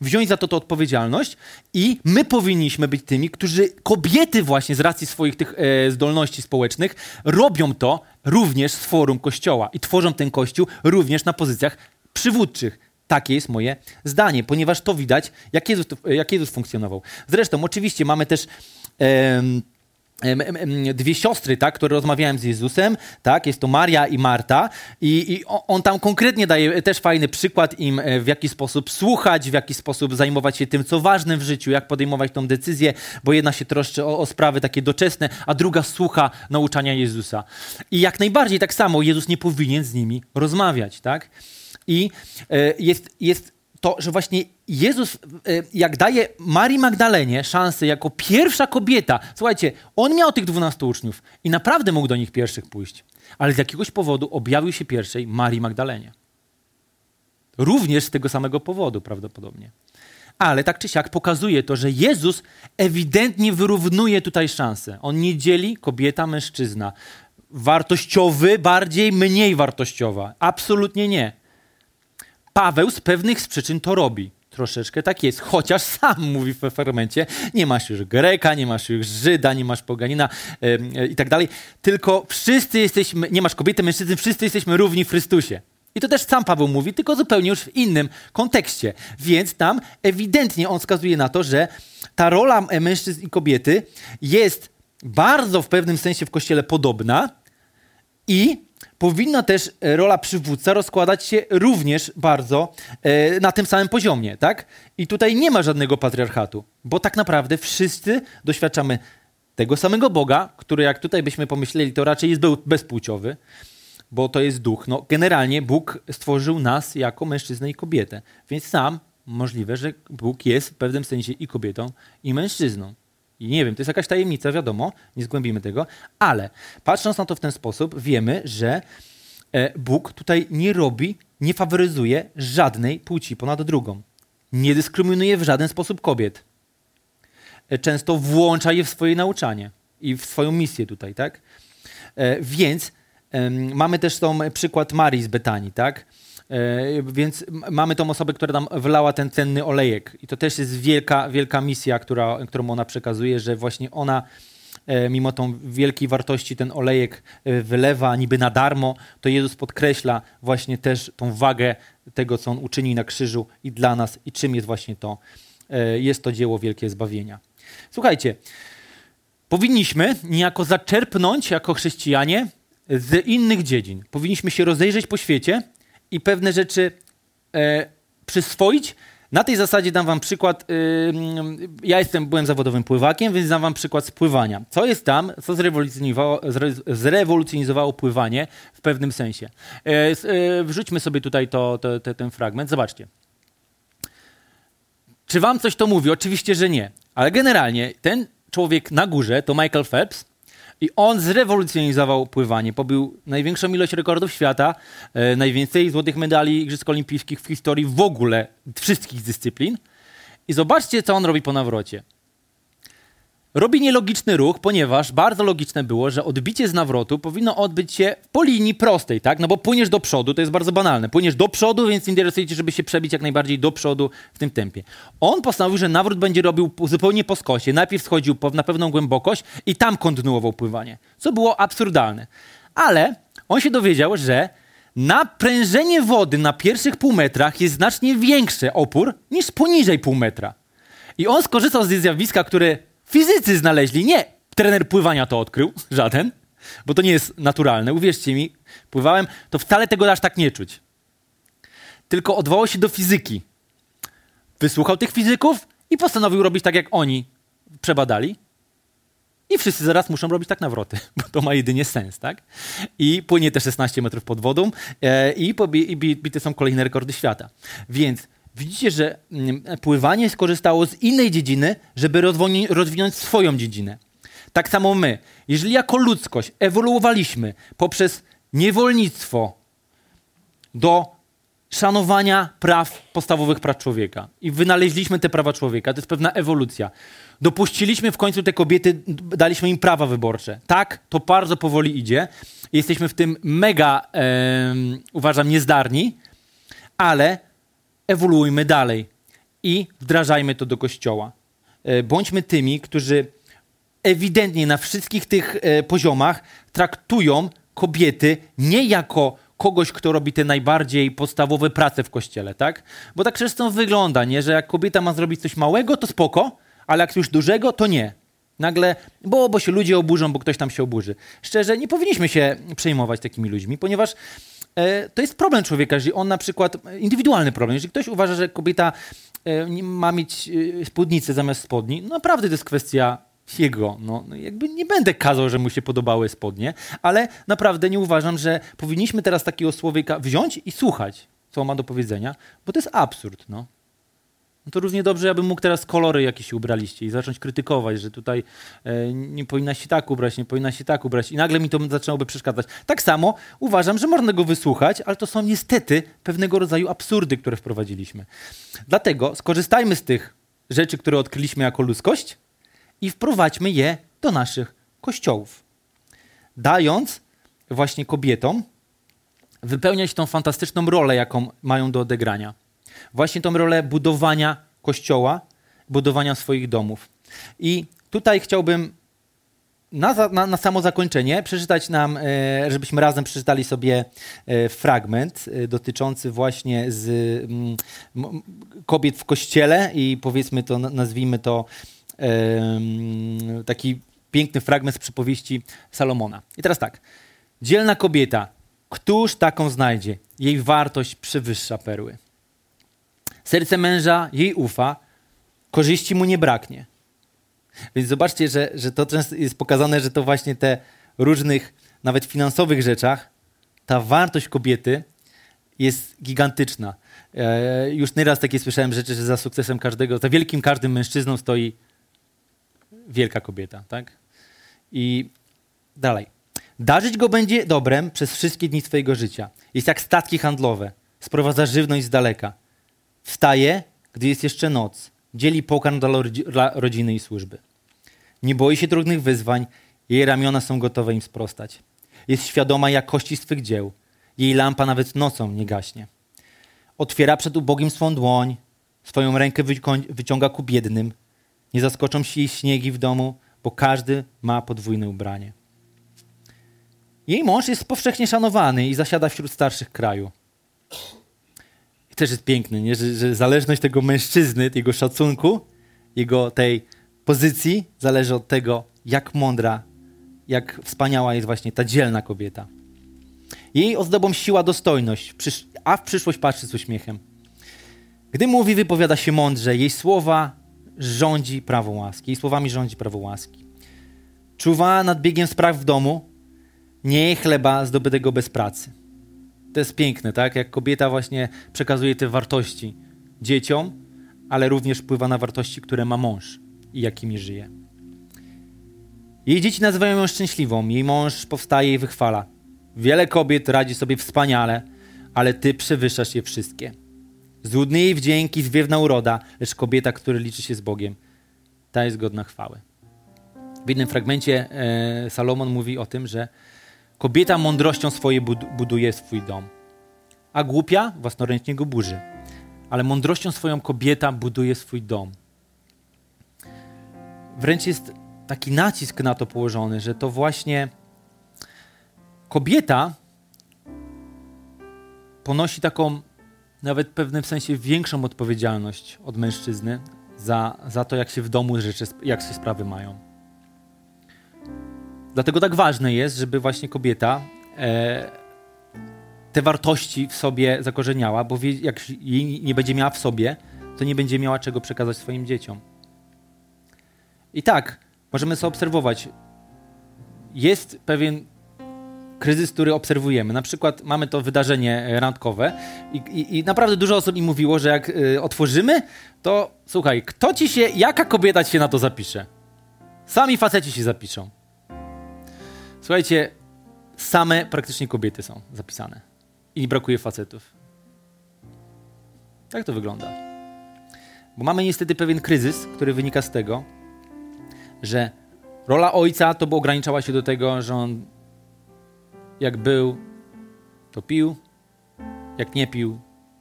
S1: wziąć za to, to odpowiedzialność i my powinniśmy być tymi, którzy kobiety właśnie z racji swoich tych e, zdolności społecznych robią to również z forum Kościoła i tworzą ten Kościół również na pozycjach przywódczych. Takie jest moje zdanie, ponieważ to widać, jak Jezus, jak Jezus funkcjonował. Zresztą, oczywiście, mamy też. Dwie siostry, tak, które rozmawiałem z Jezusem, tak, jest to Maria i Marta i, i, on tam konkretnie daje też fajny przykład im, e, w jaki sposób słuchać, w jaki sposób zajmować się tym, co ważne w życiu, jak podejmować tą decyzję, bo jedna się troszczy o, o sprawy takie doczesne, a druga słucha nauczania Jezusa. I jak najbardziej tak samo Jezus nie powinien z nimi rozmawiać, tak? I e, jest, jest to, że właśnie Jezus, e, jak daje Marii Magdalenie szansę jako pierwsza kobieta, słuchajcie, on miał tych dwunastu uczniów i naprawdę mógł do nich pierwszych pójść, ale z jakiegoś powodu objawił się pierwszej Marii Magdalenie. Również z tego samego powodu prawdopodobnie. Ale tak czy siak pokazuje to, że Jezus ewidentnie wyrównuje tutaj szanse. On nie dzieli kobieta, mężczyzna. Wartościowy, bardziej, mniej wartościowa. Absolutnie nie. Paweł z pewnych przyczyn to robi. Troszeczkę tak jest, chociaż sam mówi w fermencie, nie masz już Greka, nie masz już Żyda, nie masz poganina yy, i tak dalej, tylko wszyscy jesteśmy, nie masz kobiety, mężczyzn, wszyscy jesteśmy równi w Chrystusie. I to też sam Paweł mówi, tylko zupełnie już w innym kontekście. Więc tam ewidentnie on wskazuje na to, że ta rola mężczyzn i kobiety jest bardzo w pewnym sensie w Kościele podobna i powinna też rola przywódca rozkładać się również bardzo e, na tym samym poziomie, tak? I tutaj nie ma żadnego patriarchatu, bo tak naprawdę wszyscy doświadczamy tego samego Boga, który jak tutaj byśmy pomyśleli, to raczej jest bezpłciowy, bo to jest duch. No, generalnie Bóg stworzył nas jako mężczyznę i kobietę, więc sam możliwe, że Bóg jest w pewnym sensie i kobietą, i mężczyzną. I nie wiem, to jest jakaś tajemnica, wiadomo, nie zgłębimy tego, ale patrząc na to w ten sposób, wiemy, że e, Bóg tutaj nie robi, nie faworyzuje żadnej płci ponad drugą. Nie dyskryminuje w żaden sposób kobiet. E, często włącza je w swoje nauczanie i w swoją misję tutaj, tak? E, więc mamy też tą przykład Marii z Betanii, tak? E, więc mamy tą osobę, która nam wlała ten cenny olejek. I to też jest wielka, wielka misja, która, którą ona przekazuje, że właśnie ona e, mimo tą wielkiej wartości ten olejek e, wylewa niby na darmo, to Jezus podkreśla właśnie też tą wagę tego, co On uczyni na krzyżu i dla nas i czym jest właśnie to. Jest to dzieło wielkie zbawienia. Słuchajcie, powinniśmy niejako zaczerpnąć jako chrześcijanie z innych dziedzin. Powinniśmy się rozejrzeć po świecie i pewne rzeczy e, przyswoić. Na tej zasadzie dam wam przykład. Ja jestem, byłem zawodowym pływakiem, więc dam wam przykład z pływania. Co jest tam, co zrewolucjonizowało, zrewolucjonizowało pływanie w pewnym sensie. Yy, yy, wrzućmy sobie tutaj to, to, to, ten fragment. Zobaczcie. Czy wam coś to mówi? Oczywiście, że nie. Ale generalnie ten człowiek na górze to Michael Phelps, i on zrewolucjonizował pływanie. Pobił największą ilość rekordów świata, e, najwięcej złotych medali Igrzysk Olimpijskich w historii w ogóle wszystkich dyscyplin. I zobaczcie, co on robi po nawrocie. Robi nielogiczny ruch, ponieważ bardzo logiczne było, że odbicie z nawrotu powinno odbyć się po linii prostej, tak? No bo płyniesz do przodu, to jest bardzo banalne. Płyniesz do przodu, więc interesuje cię, żeby się przebić jak najbardziej do przodu w tym tempie. On postanowił, że nawrót będzie robił zupełnie po skosie. Najpierw schodził na pewną głębokość i tam kontynuował pływanie, co było absurdalne. Ale on się dowiedział, że naprężenie wody na pierwszych pół metrach jest znacznie większy opór niż poniżej pół metra. I on skorzystał z zjawiska, które Fizycy znaleźli, nie trener pływania to odkrył, żaden, bo to nie jest naturalne. Uwierzcie mi, pływałem, to wcale tego aż tak nie czuć. Tylko odwołał się do fizyki. Wysłuchał tych fizyków i postanowił robić tak, jak oni przebadali. I wszyscy zaraz muszą robić tak nawroty, bo to ma jedynie sens, tak? I płynie te 16 metrów pod wodą e, i, i bite są kolejne rekordy świata. Więc Widzicie, że mm, pływanie skorzystało z innej dziedziny, żeby rozwinąć swoją dziedzinę. Tak samo my. Jeżeli jako ludzkość ewoluowaliśmy poprzez niewolnictwo do szanowania praw, podstawowych praw człowieka i wynaleźliśmy te prawa człowieka, to jest pewna ewolucja. Dopuściliśmy w końcu te kobiety, daliśmy im prawa wyborcze. Tak, to bardzo powoli idzie. Jesteśmy w tym mega, e, uważam, niezdarni, ale ewoluujmy dalej i wdrażajmy to do kościoła. E, bądźmy tymi, którzy ewidentnie na wszystkich tych e, poziomach traktują kobiety nie jako kogoś, kto robi te najbardziej podstawowe prace w kościele, tak? Bo tak często wygląda, nie? że jak kobieta ma zrobić coś małego, to spoko, ale jak coś dużego, to nie. Nagle, bo, bo się ludzie oburzą, bo ktoś tam się oburzy. Szczerze, nie powinniśmy się przejmować takimi ludźmi, ponieważ to jest problem człowieka, jeżeli on na przykład, indywidualny problem, jeżeli ktoś uważa, że kobieta e, ma mieć e, spódnicę zamiast spodni, no naprawdę to jest kwestia jego. No, no, jakby nie będę kazał, że mu się podobały spodnie, ale naprawdę nie uważam, że powinniśmy teraz takiego człowieka wziąć i słuchać, co ma do powiedzenia, bo to jest absurd. No no to równie dobrze, abym mógł teraz kolory jakieś ubraliście i zacząć krytykować, że tutaj e, nie powinna się tak ubrać, nie powinna się tak ubrać i nagle mi to zaczęłoby przeszkadzać. Tak samo uważam, że można go wysłuchać, ale to są niestety pewnego rodzaju absurdy, które wprowadziliśmy. Dlatego skorzystajmy z tych rzeczy, które odkryliśmy jako ludzkość i wprowadźmy je do naszych kościołów. Dając właśnie kobietom wypełniać tą fantastyczną rolę, jaką mają do odegrania właśnie tą rolę budowania kościoła, budowania swoich domów. I tutaj chciałbym na, na, na samo zakończenie przeczytać nam, e, żebyśmy razem przeczytali sobie e, fragment e, dotyczący właśnie z mm, kobiet w kościele i powiedzmy to, nazwijmy to taki piękny fragment z przypowieści Salomona. I teraz tak. Dzielna kobieta, któż taką znajdzie? Jej wartość przewyższa perły. Serce męża jej ufa, korzyści mu nie braknie. Więc zobaczcie, że, że to często jest pokazane, że to właśnie te różnych, nawet finansowych rzeczach, ta wartość kobiety jest gigantyczna. E, już nieraz takie słyszałem rzeczy, że za sukcesem każdego, za wielkim każdym mężczyzną stoi wielka kobieta, tak? I dalej. Darzyć go będzie dobrem przez wszystkie dni swojego życia. Jest jak statki handlowe. Sprowadza żywność z daleka. Wstaje, gdy jest jeszcze noc. Dzieli pokarm dla rodziny i służby. Nie boi się trudnych wyzwań. Jej ramiona są gotowe im sprostać. Jest świadoma jakości swych dzieł. Jej lampa nawet nocą nie gaśnie. Otwiera przed ubogim swą dłoń. Swoją rękę wyciąga ku biednym. Nie zaskoczą się jej śniegi w domu, bo każdy ma podwójne ubranie. Jej mąż jest powszechnie szanowany i zasiada wśród starszych kraju. Też jest piękny, nie? Że, że zależność tego mężczyzny, jego szacunku, jego tej pozycji zależy od tego, jak mądra, jak wspaniała jest właśnie ta dzielna kobieta. Jej ozdobą siła dostojność, a w przyszłość patrzy z uśmiechem. Gdy mówi, wypowiada się mądrze, jej słowa rządzi prawo łaski. Jej słowami rządzi prawo łaski. Czuwa nad biegiem spraw w domu, nie chleba zdobytego bez pracy. To jest piękne, tak? Jak kobieta właśnie przekazuje te wartości dzieciom, ale również wpływa na wartości, które ma mąż i jakimi żyje. Jej dzieci nazywają ją szczęśliwą, jej mąż powstaje i wychwala. Wiele kobiet radzi sobie wspaniale, ale ty przewyższasz je wszystkie. Złudny jej wdzięki, zwiewna uroda, lecz kobieta, która liczy się z Bogiem, ta jest godna chwały. W innym fragmencie e, Salomon mówi o tym, że kobieta mądrością swojej buduje swój dom, a głupia własnoręcznie go burzy. Ale mądrością swoją kobieta buduje swój dom. Wręcz jest taki nacisk na to położony, że to właśnie kobieta ponosi taką nawet w pewnym sensie większą odpowiedzialność od mężczyzny za, za to, jak się w domu rzeczy, jak się sprawy mają. Dlatego tak ważne jest, żeby właśnie kobieta e, te wartości w sobie zakorzeniała, bo wie, jak jej nie będzie miała w sobie, to nie będzie miała czego przekazać swoim dzieciom. I tak, możemy sobie obserwować. Jest pewien kryzys, który obserwujemy. Na przykład mamy to wydarzenie e, randkowe i, i, i naprawdę dużo osób mi mówiło, że jak y, otworzymy, to słuchaj, kto ci się, jaka kobieta ci się na to zapisze? Sami faceci się zapiszą. Słuchajcie, same praktycznie kobiety są zapisane i brakuje facetów. Tak to wygląda. Bo mamy niestety pewien kryzys, który wynika z tego, że rola ojca to by ograniczała się do tego, że on jak był, to pił, jak nie pił,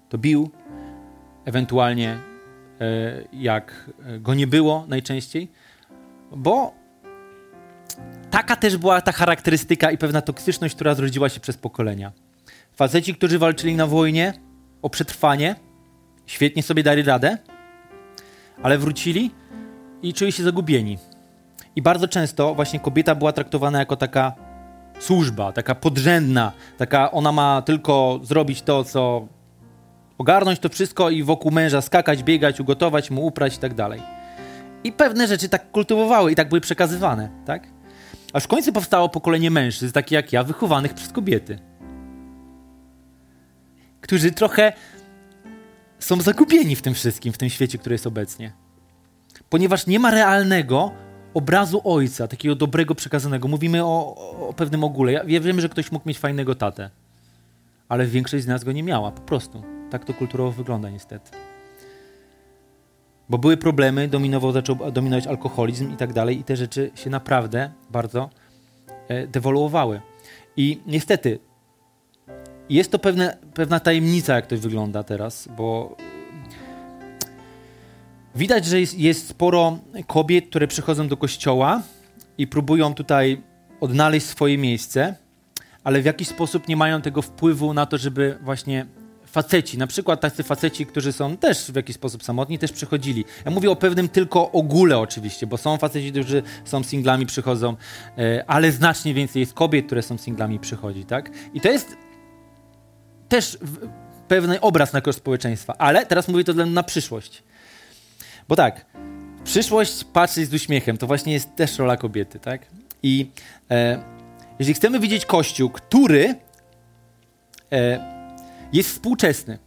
S1: to bił, ewentualnie e, jak go nie było najczęściej, bo taka też była ta charakterystyka i pewna toksyczność, która zrodziła się przez pokolenia. Faceci, którzy walczyli na wojnie o przetrwanie, świetnie sobie dali radę, ale wrócili i czuli się zagubieni. I bardzo często właśnie kobieta była traktowana jako taka służba, taka podrzędna, taka ona ma tylko zrobić to, co ogarnąć to wszystko i wokół męża skakać, biegać, ugotować mu, uprać i tak dalej. I pewne rzeczy tak kultywowały i tak były przekazywane, tak? Aż w końcu powstało pokolenie mężczyzn, takich jak ja, wychowanych przez kobiety. Którzy trochę są zagubieni w tym wszystkim, w tym świecie, który jest obecnie. Ponieważ nie ma realnego obrazu ojca, takiego dobrego, przekazanego. Mówimy o, o pewnym ogóle. Ja, ja wiem, że ktoś mógł mieć fajnego tatę, ale większość z nas go nie miała, po prostu. Tak to kulturowo wygląda niestety. Bo były problemy, dominował, zaczął dominować alkoholizm i tak dalej, i te rzeczy się naprawdę bardzo e, dewoluowały. I niestety jest to pewne, pewna tajemnica, jak to wygląda teraz, bo Widać, że jest, jest sporo kobiet, które przychodzą do kościoła i próbują tutaj odnaleźć swoje miejsce, ale w jakiś sposób nie mają tego wpływu na to, żeby właśnie faceci, na przykład tacy faceci, którzy są też w jakiś sposób samotni, też przychodzili. Ja mówię o pewnym tylko ogóle oczywiście, bo są faceci, którzy są singlami, przychodzą, e, ale znacznie więcej jest kobiet, które są singlami, przychodzi, tak? I to jest też pewny obraz naszego społeczeństwa, ale teraz mówię to na przyszłość. Bo tak, przyszłość patrzeć z uśmiechem, to właśnie jest też rola kobiety, tak? I e, jeżeli chcemy widzieć Kościół, który e, jest współczesny,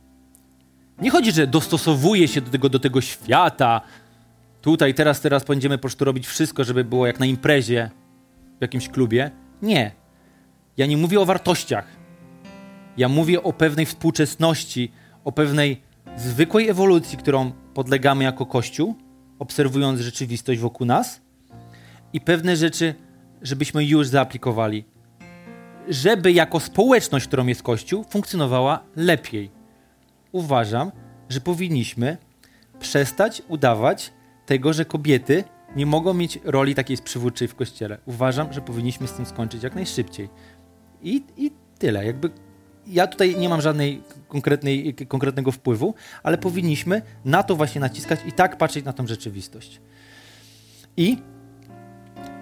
S1: nie chodzi, że dostosowuje się do tego, do tego świata, tutaj, teraz, teraz będziemy po prostu robić wszystko, żeby było jak na imprezie w jakimś klubie. Nie. Ja nie mówię o wartościach. Ja mówię o pewnej współczesności, o pewnej zwykłej ewolucji, którą podlegamy jako Kościół, obserwując rzeczywistość wokół nas i pewne rzeczy, żebyśmy już zaaplikowali, żeby jako społeczność, którą jest Kościół, funkcjonowała lepiej. Uważam, że powinniśmy przestać udawać tego, że kobiety nie mogą mieć roli takiej przywódczej w Kościele. Uważam, że powinniśmy z tym skończyć jak najszybciej. I, i tyle. Jakby ja tutaj nie mam żadnej konkretnej, konkretnego wpływu, ale powinniśmy na to właśnie naciskać i tak patrzeć na tą rzeczywistość. I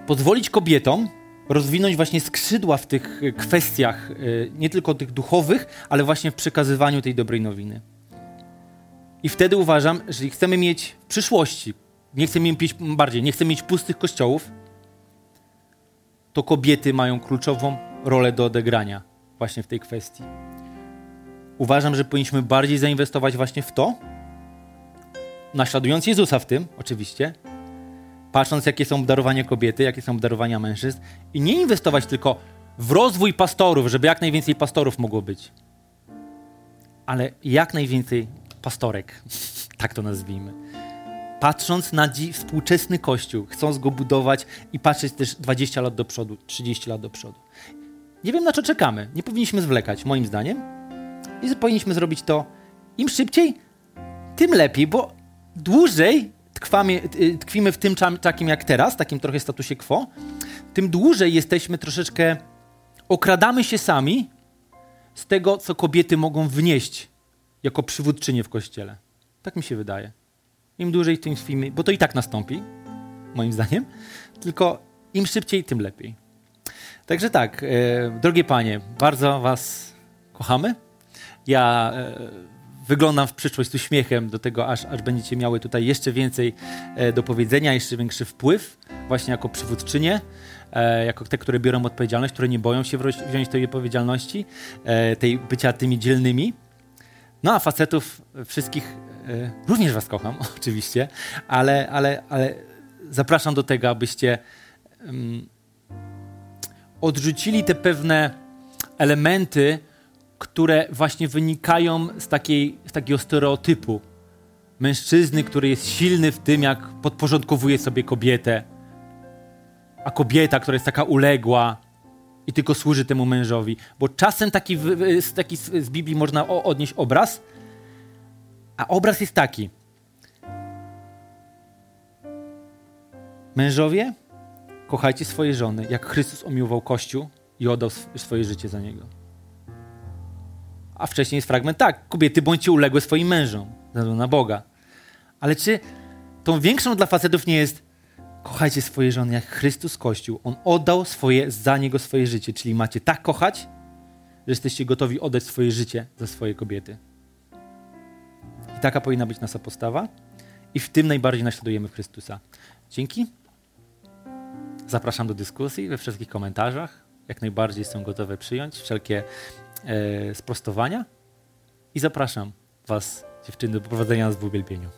S1: pozwolić kobietom rozwinąć właśnie skrzydła w tych kwestiach, y, nie tylko tych duchowych, ale właśnie w przekazywaniu tej dobrej nowiny. I wtedy uważam, że chcemy mieć w przyszłości, nie chcemy mieć bardziej, nie chcemy mieć pustych kościołów, to kobiety mają kluczową rolę do odegrania właśnie w tej kwestii. Uważam, że powinniśmy bardziej zainwestować właśnie w to, naśladując Jezusa w tym, oczywiście, patrząc, jakie są obdarowania kobiety, jakie są obdarowania mężczyzn, i nie inwestować tylko w rozwój pastorów, żeby jak najwięcej pastorów mogło być, ale jak najwięcej pastorek, tak to nazwijmy. Patrząc na współczesny kościół, chcąc go budować i patrzeć też 20 lat do przodu, 30 lat do przodu. Nie wiem, na co czekamy. Nie powinniśmy zwlekać, moim zdaniem. I powinniśmy zrobić to im szybciej, tym lepiej, bo dłużej tkwamy, tkwimy w tym takim jak teraz, takim trochę statusie quo, tym dłużej jesteśmy troszeczkę, okradamy się sami z tego, co kobiety mogą wnieść jako przywódczynie w kościele. Tak mi się wydaje. Im dłużej tym tkwimy, bo to i tak nastąpi, moim zdaniem, tylko im szybciej, tym lepiej. Także tak, e, drogie panie, bardzo was kochamy. Ja e, wyglądam w przyszłość z uśmiechem do tego, aż, aż będziecie miały tutaj jeszcze więcej e, do powiedzenia, jeszcze większy wpływ, właśnie jako przywódczynie, e, jako te, które biorą odpowiedzialność, które nie boją się wziąć tej odpowiedzialności, e, tej bycia tymi dzielnymi. No a facetów wszystkich e, również was kocham, oczywiście, ale, ale, ale zapraszam do tego, abyście odrzucili te pewne elementy, które właśnie wynikają z, takiej, z takiego stereotypu mężczyzny, który jest silny w tym, jak podporządkowuje sobie kobietę, a kobieta, która jest taka uległa i tylko służy temu mężowi. Bo czasem taki, taki z Biblii można odnieść obraz, a obraz jest taki. Mężowie, kochajcie swoje żony, jak Chrystus omiłował Kościół i oddał swoje życie za niego. A wcześniej jest fragment tak, kobiety bądźcie uległe swoim mężom, na Boga. Ale czy tą większą dla facetów nie jest kochajcie swoje żony jak Chrystus Kościół. On oddał swoje, za Niego swoje życie. Czyli macie tak kochać, że jesteście gotowi oddać swoje życie za swoje kobiety. I taka powinna być nasza postawa. I w tym najbardziej naśladujemy Chrystusa. Dzięki. Zapraszam do dyskusji we wszystkich komentarzach. Jak najbardziej jestem gotowy przyjąć wszelkie sprostowania i zapraszam Was, dziewczyny, do poprowadzenia nas w uwielbieniu.